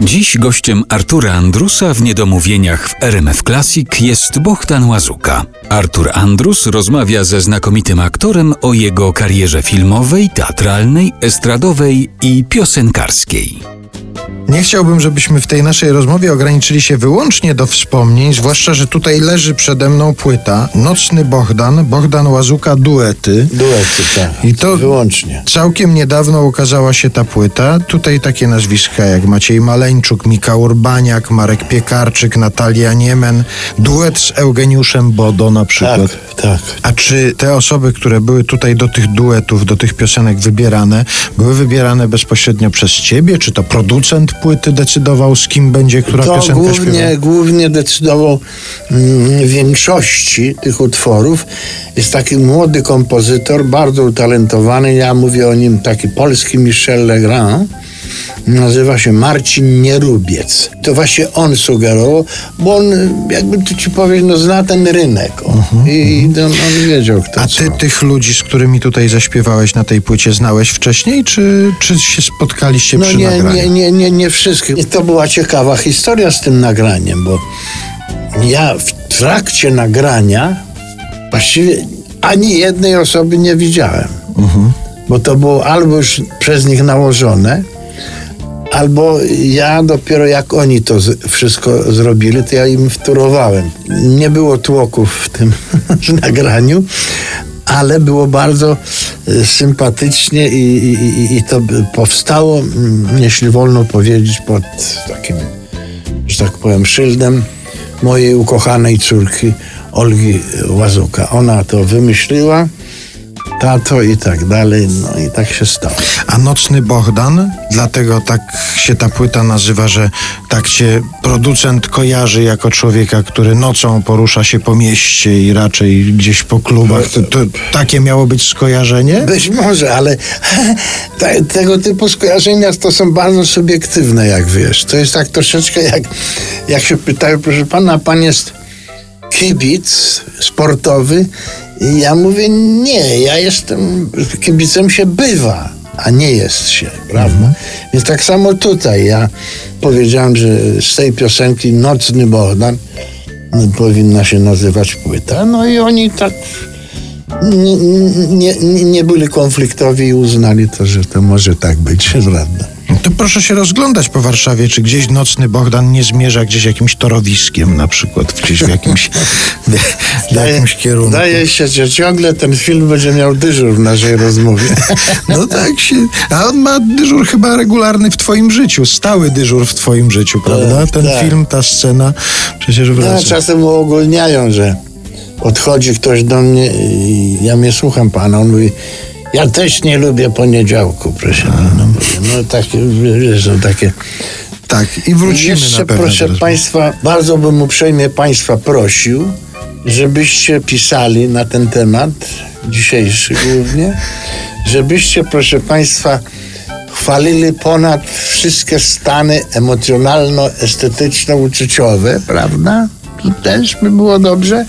Dziś gościem Artura Andrusa w Niedomówieniach w RMF Classic jest Bohdan Łazuka. Artur Andrus rozmawia ze znakomitym aktorem o jego karierze filmowej, teatralnej, estradowej i piosenkarskiej. Nie chciałbym, żebyśmy w tej naszej rozmowie ograniczyli się wyłącznie do wspomnień, zwłaszcza, że tutaj leży przede mną płyta Nocny Bohdan, Bohdan Łazuka Duety. Duety, tak. I to wyłącznie. Całkiem niedawno ukazała się ta płyta. Tutaj takie nazwiska jak Maciej Maleńczuk, Mika Urbaniak, Marek Piekarczyk, Natalia Niemen, duet z Eugeniuszem Bodo na przykład. Tak, tak. A czy te osoby, które były tutaj do tych duetów, do tych piosenek wybierane, były wybierane bezpośrednio przez ciebie? Czy to producent płyty decydował, z kim będzie która to piosenka głównie, śpiewa? głównie decydował mm, większości tych utworów. Jest taki młody kompozytor, bardzo utalentowany. Ja mówię o nim taki polski Michel Legrand nazywa się Marcin Nierubiec. To właśnie on sugerował, bo on, jakby tu ci powiedzieć, no zna ten rynek. Uh-huh, I uh-huh. On, on, wiedział, kto A ty co. tych ludzi, z którymi tutaj zaśpiewałeś na tej płycie, znałeś wcześniej, czy, czy się spotkaliście no przy nie, nagraniu? Nie, nie, nie, nie wszystkich. I to była ciekawa historia z tym nagraniem, bo ja w trakcie nagrania właściwie ani jednej osoby nie widziałem. Uh-huh. Bo to było albo już przez nich nałożone, albo ja dopiero jak oni to wszystko zrobili, to ja im wtórowałem. Nie było tłoków w tym nagraniu, ale było bardzo e, sympatycznie i, i, i to powstało, mm, jeśli wolno powiedzieć, pod takim, że tak powiem, szyldem mojej ukochanej córki Olgi Łazuka. Ona to wymyśliła tato i tak dalej, no i tak się stało. A Nocny Bohdan, dlatego tak się ta płyta nazywa, że tak cię producent kojarzy jako człowieka, który nocą porusza się po mieście i raczej gdzieś po klubach. To, to takie miało być skojarzenie? Być może, ale te, tego typu skojarzenia to są bardzo subiektywne, jak wiesz. To jest tak troszeczkę jak, jak się pytają, proszę pana, pan jest kibic sportowy i ja mówię, nie, ja jestem, kibicem się bywa, a nie jest się, prawda? Mhm. Więc tak samo tutaj, ja powiedziałem, że z tej piosenki Nocny Bohdan no, powinna się nazywać płyta, no i oni tak nie, nie, nie byli konfliktowi i uznali to, że to może tak być, prawda? To proszę się rozglądać po Warszawie, czy gdzieś nocny Bohdan nie zmierza gdzieś jakimś torowiskiem na przykład, gdzieś w jakimś, w, jakimś kierunku. Zdaje się, że ciągle ten film będzie miał dyżur w naszej rozmowie. No tak się, a on ma dyżur chyba regularny w twoim życiu, stały dyżur w twoim życiu, prawda? Tak, ten tak. film, ta scena przecież wraca. No, czasem uogólniają, że podchodzi ktoś do mnie i ja mnie słucham pana, on mówi ja też nie lubię poniedziałku, proszę pana. No takie, wiesz, są takie... Tak, i wrócimy Jeszcze, na pewno proszę państwa, bardzo bym uprzejmie państwa prosił, żebyście pisali na ten temat, dzisiejszy głównie, żebyście, proszę państwa, chwalili ponad wszystkie stany emocjonalno-estetyczno-uczuciowe, prawda? To też by było dobrze.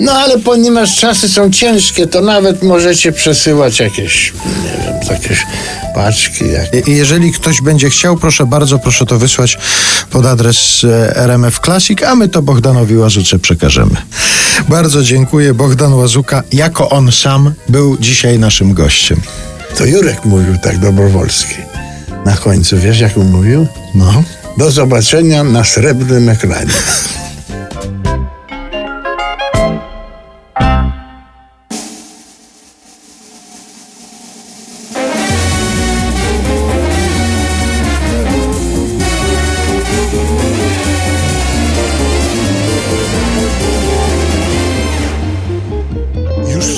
No ale ponieważ czasy są ciężkie, to nawet możecie przesyłać jakieś, nie wiem, jakieś paczki. Jak... I Jeżeli ktoś będzie chciał, proszę bardzo, proszę to wysłać pod adres e, RMF Classic, a my to Bohdanowi Łazuce przekażemy. Bardzo dziękuję. Bohdan Łazuka, jako on sam, był dzisiaj naszym gościem. To Jurek mówił tak Dobrowolski. Na końcu, wiesz jak on mówił? No. Do zobaczenia na srebrnym ekranie.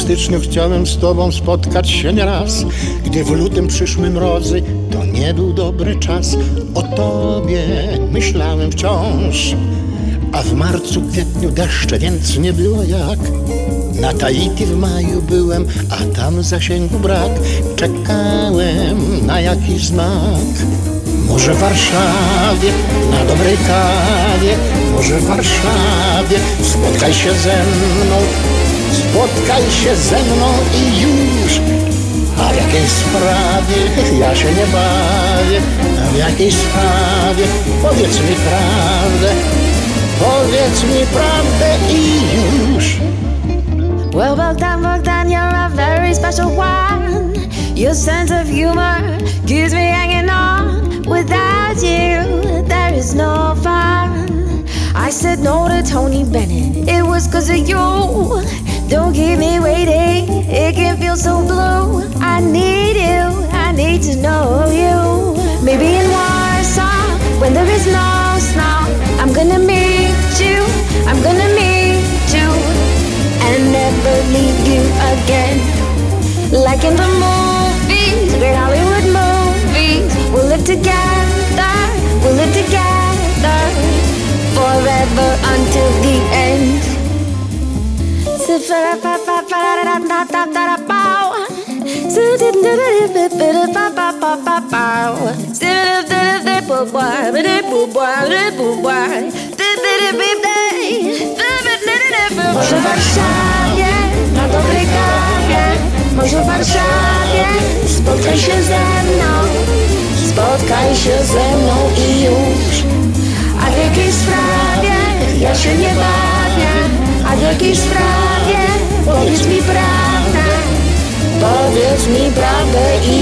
Styczniu chciałem z tobą spotkać się nieraz Gdy w lutym przyszły mrozy, to nie był dobry czas. O tobie myślałem wciąż A w marcu, kwietniu deszcze, więc nie było jak. Na Tahiti w maju byłem, a tam zasięgu brak. Czekałem na jakiś znak. Może w Warszawie, na dobrej kawie Może w Warszawie, spotkaj się ze mną Spotkaj się ze mną i już A w jakiej sprawie ja się nie bawię A w jakiej sprawie, powiedz mi prawdę, powiedz mi prawdę i już. Well, Bogdan, Bogdan, you're a very special one. Your sense of humor keeps me hanging on. Without you, is no fun. I said no to Tony Bennett. It was cause of you. Don't keep me waiting. It can feel so blue. I need you. I need to know you. Maybe in Warsaw, when there is no snow, I'm gonna meet you. I'm gonna meet you and never leave you again. Like in the Może w Warszawie, na dobrej kawie. Może w Warszawie, spotkaj się ze mną. Spotkaj się ze mną i już. A w jakiej sprawie, ja się nie bawię A w jakiej sprawie, powiedz mi prawdę. Powiedz mi prawdę i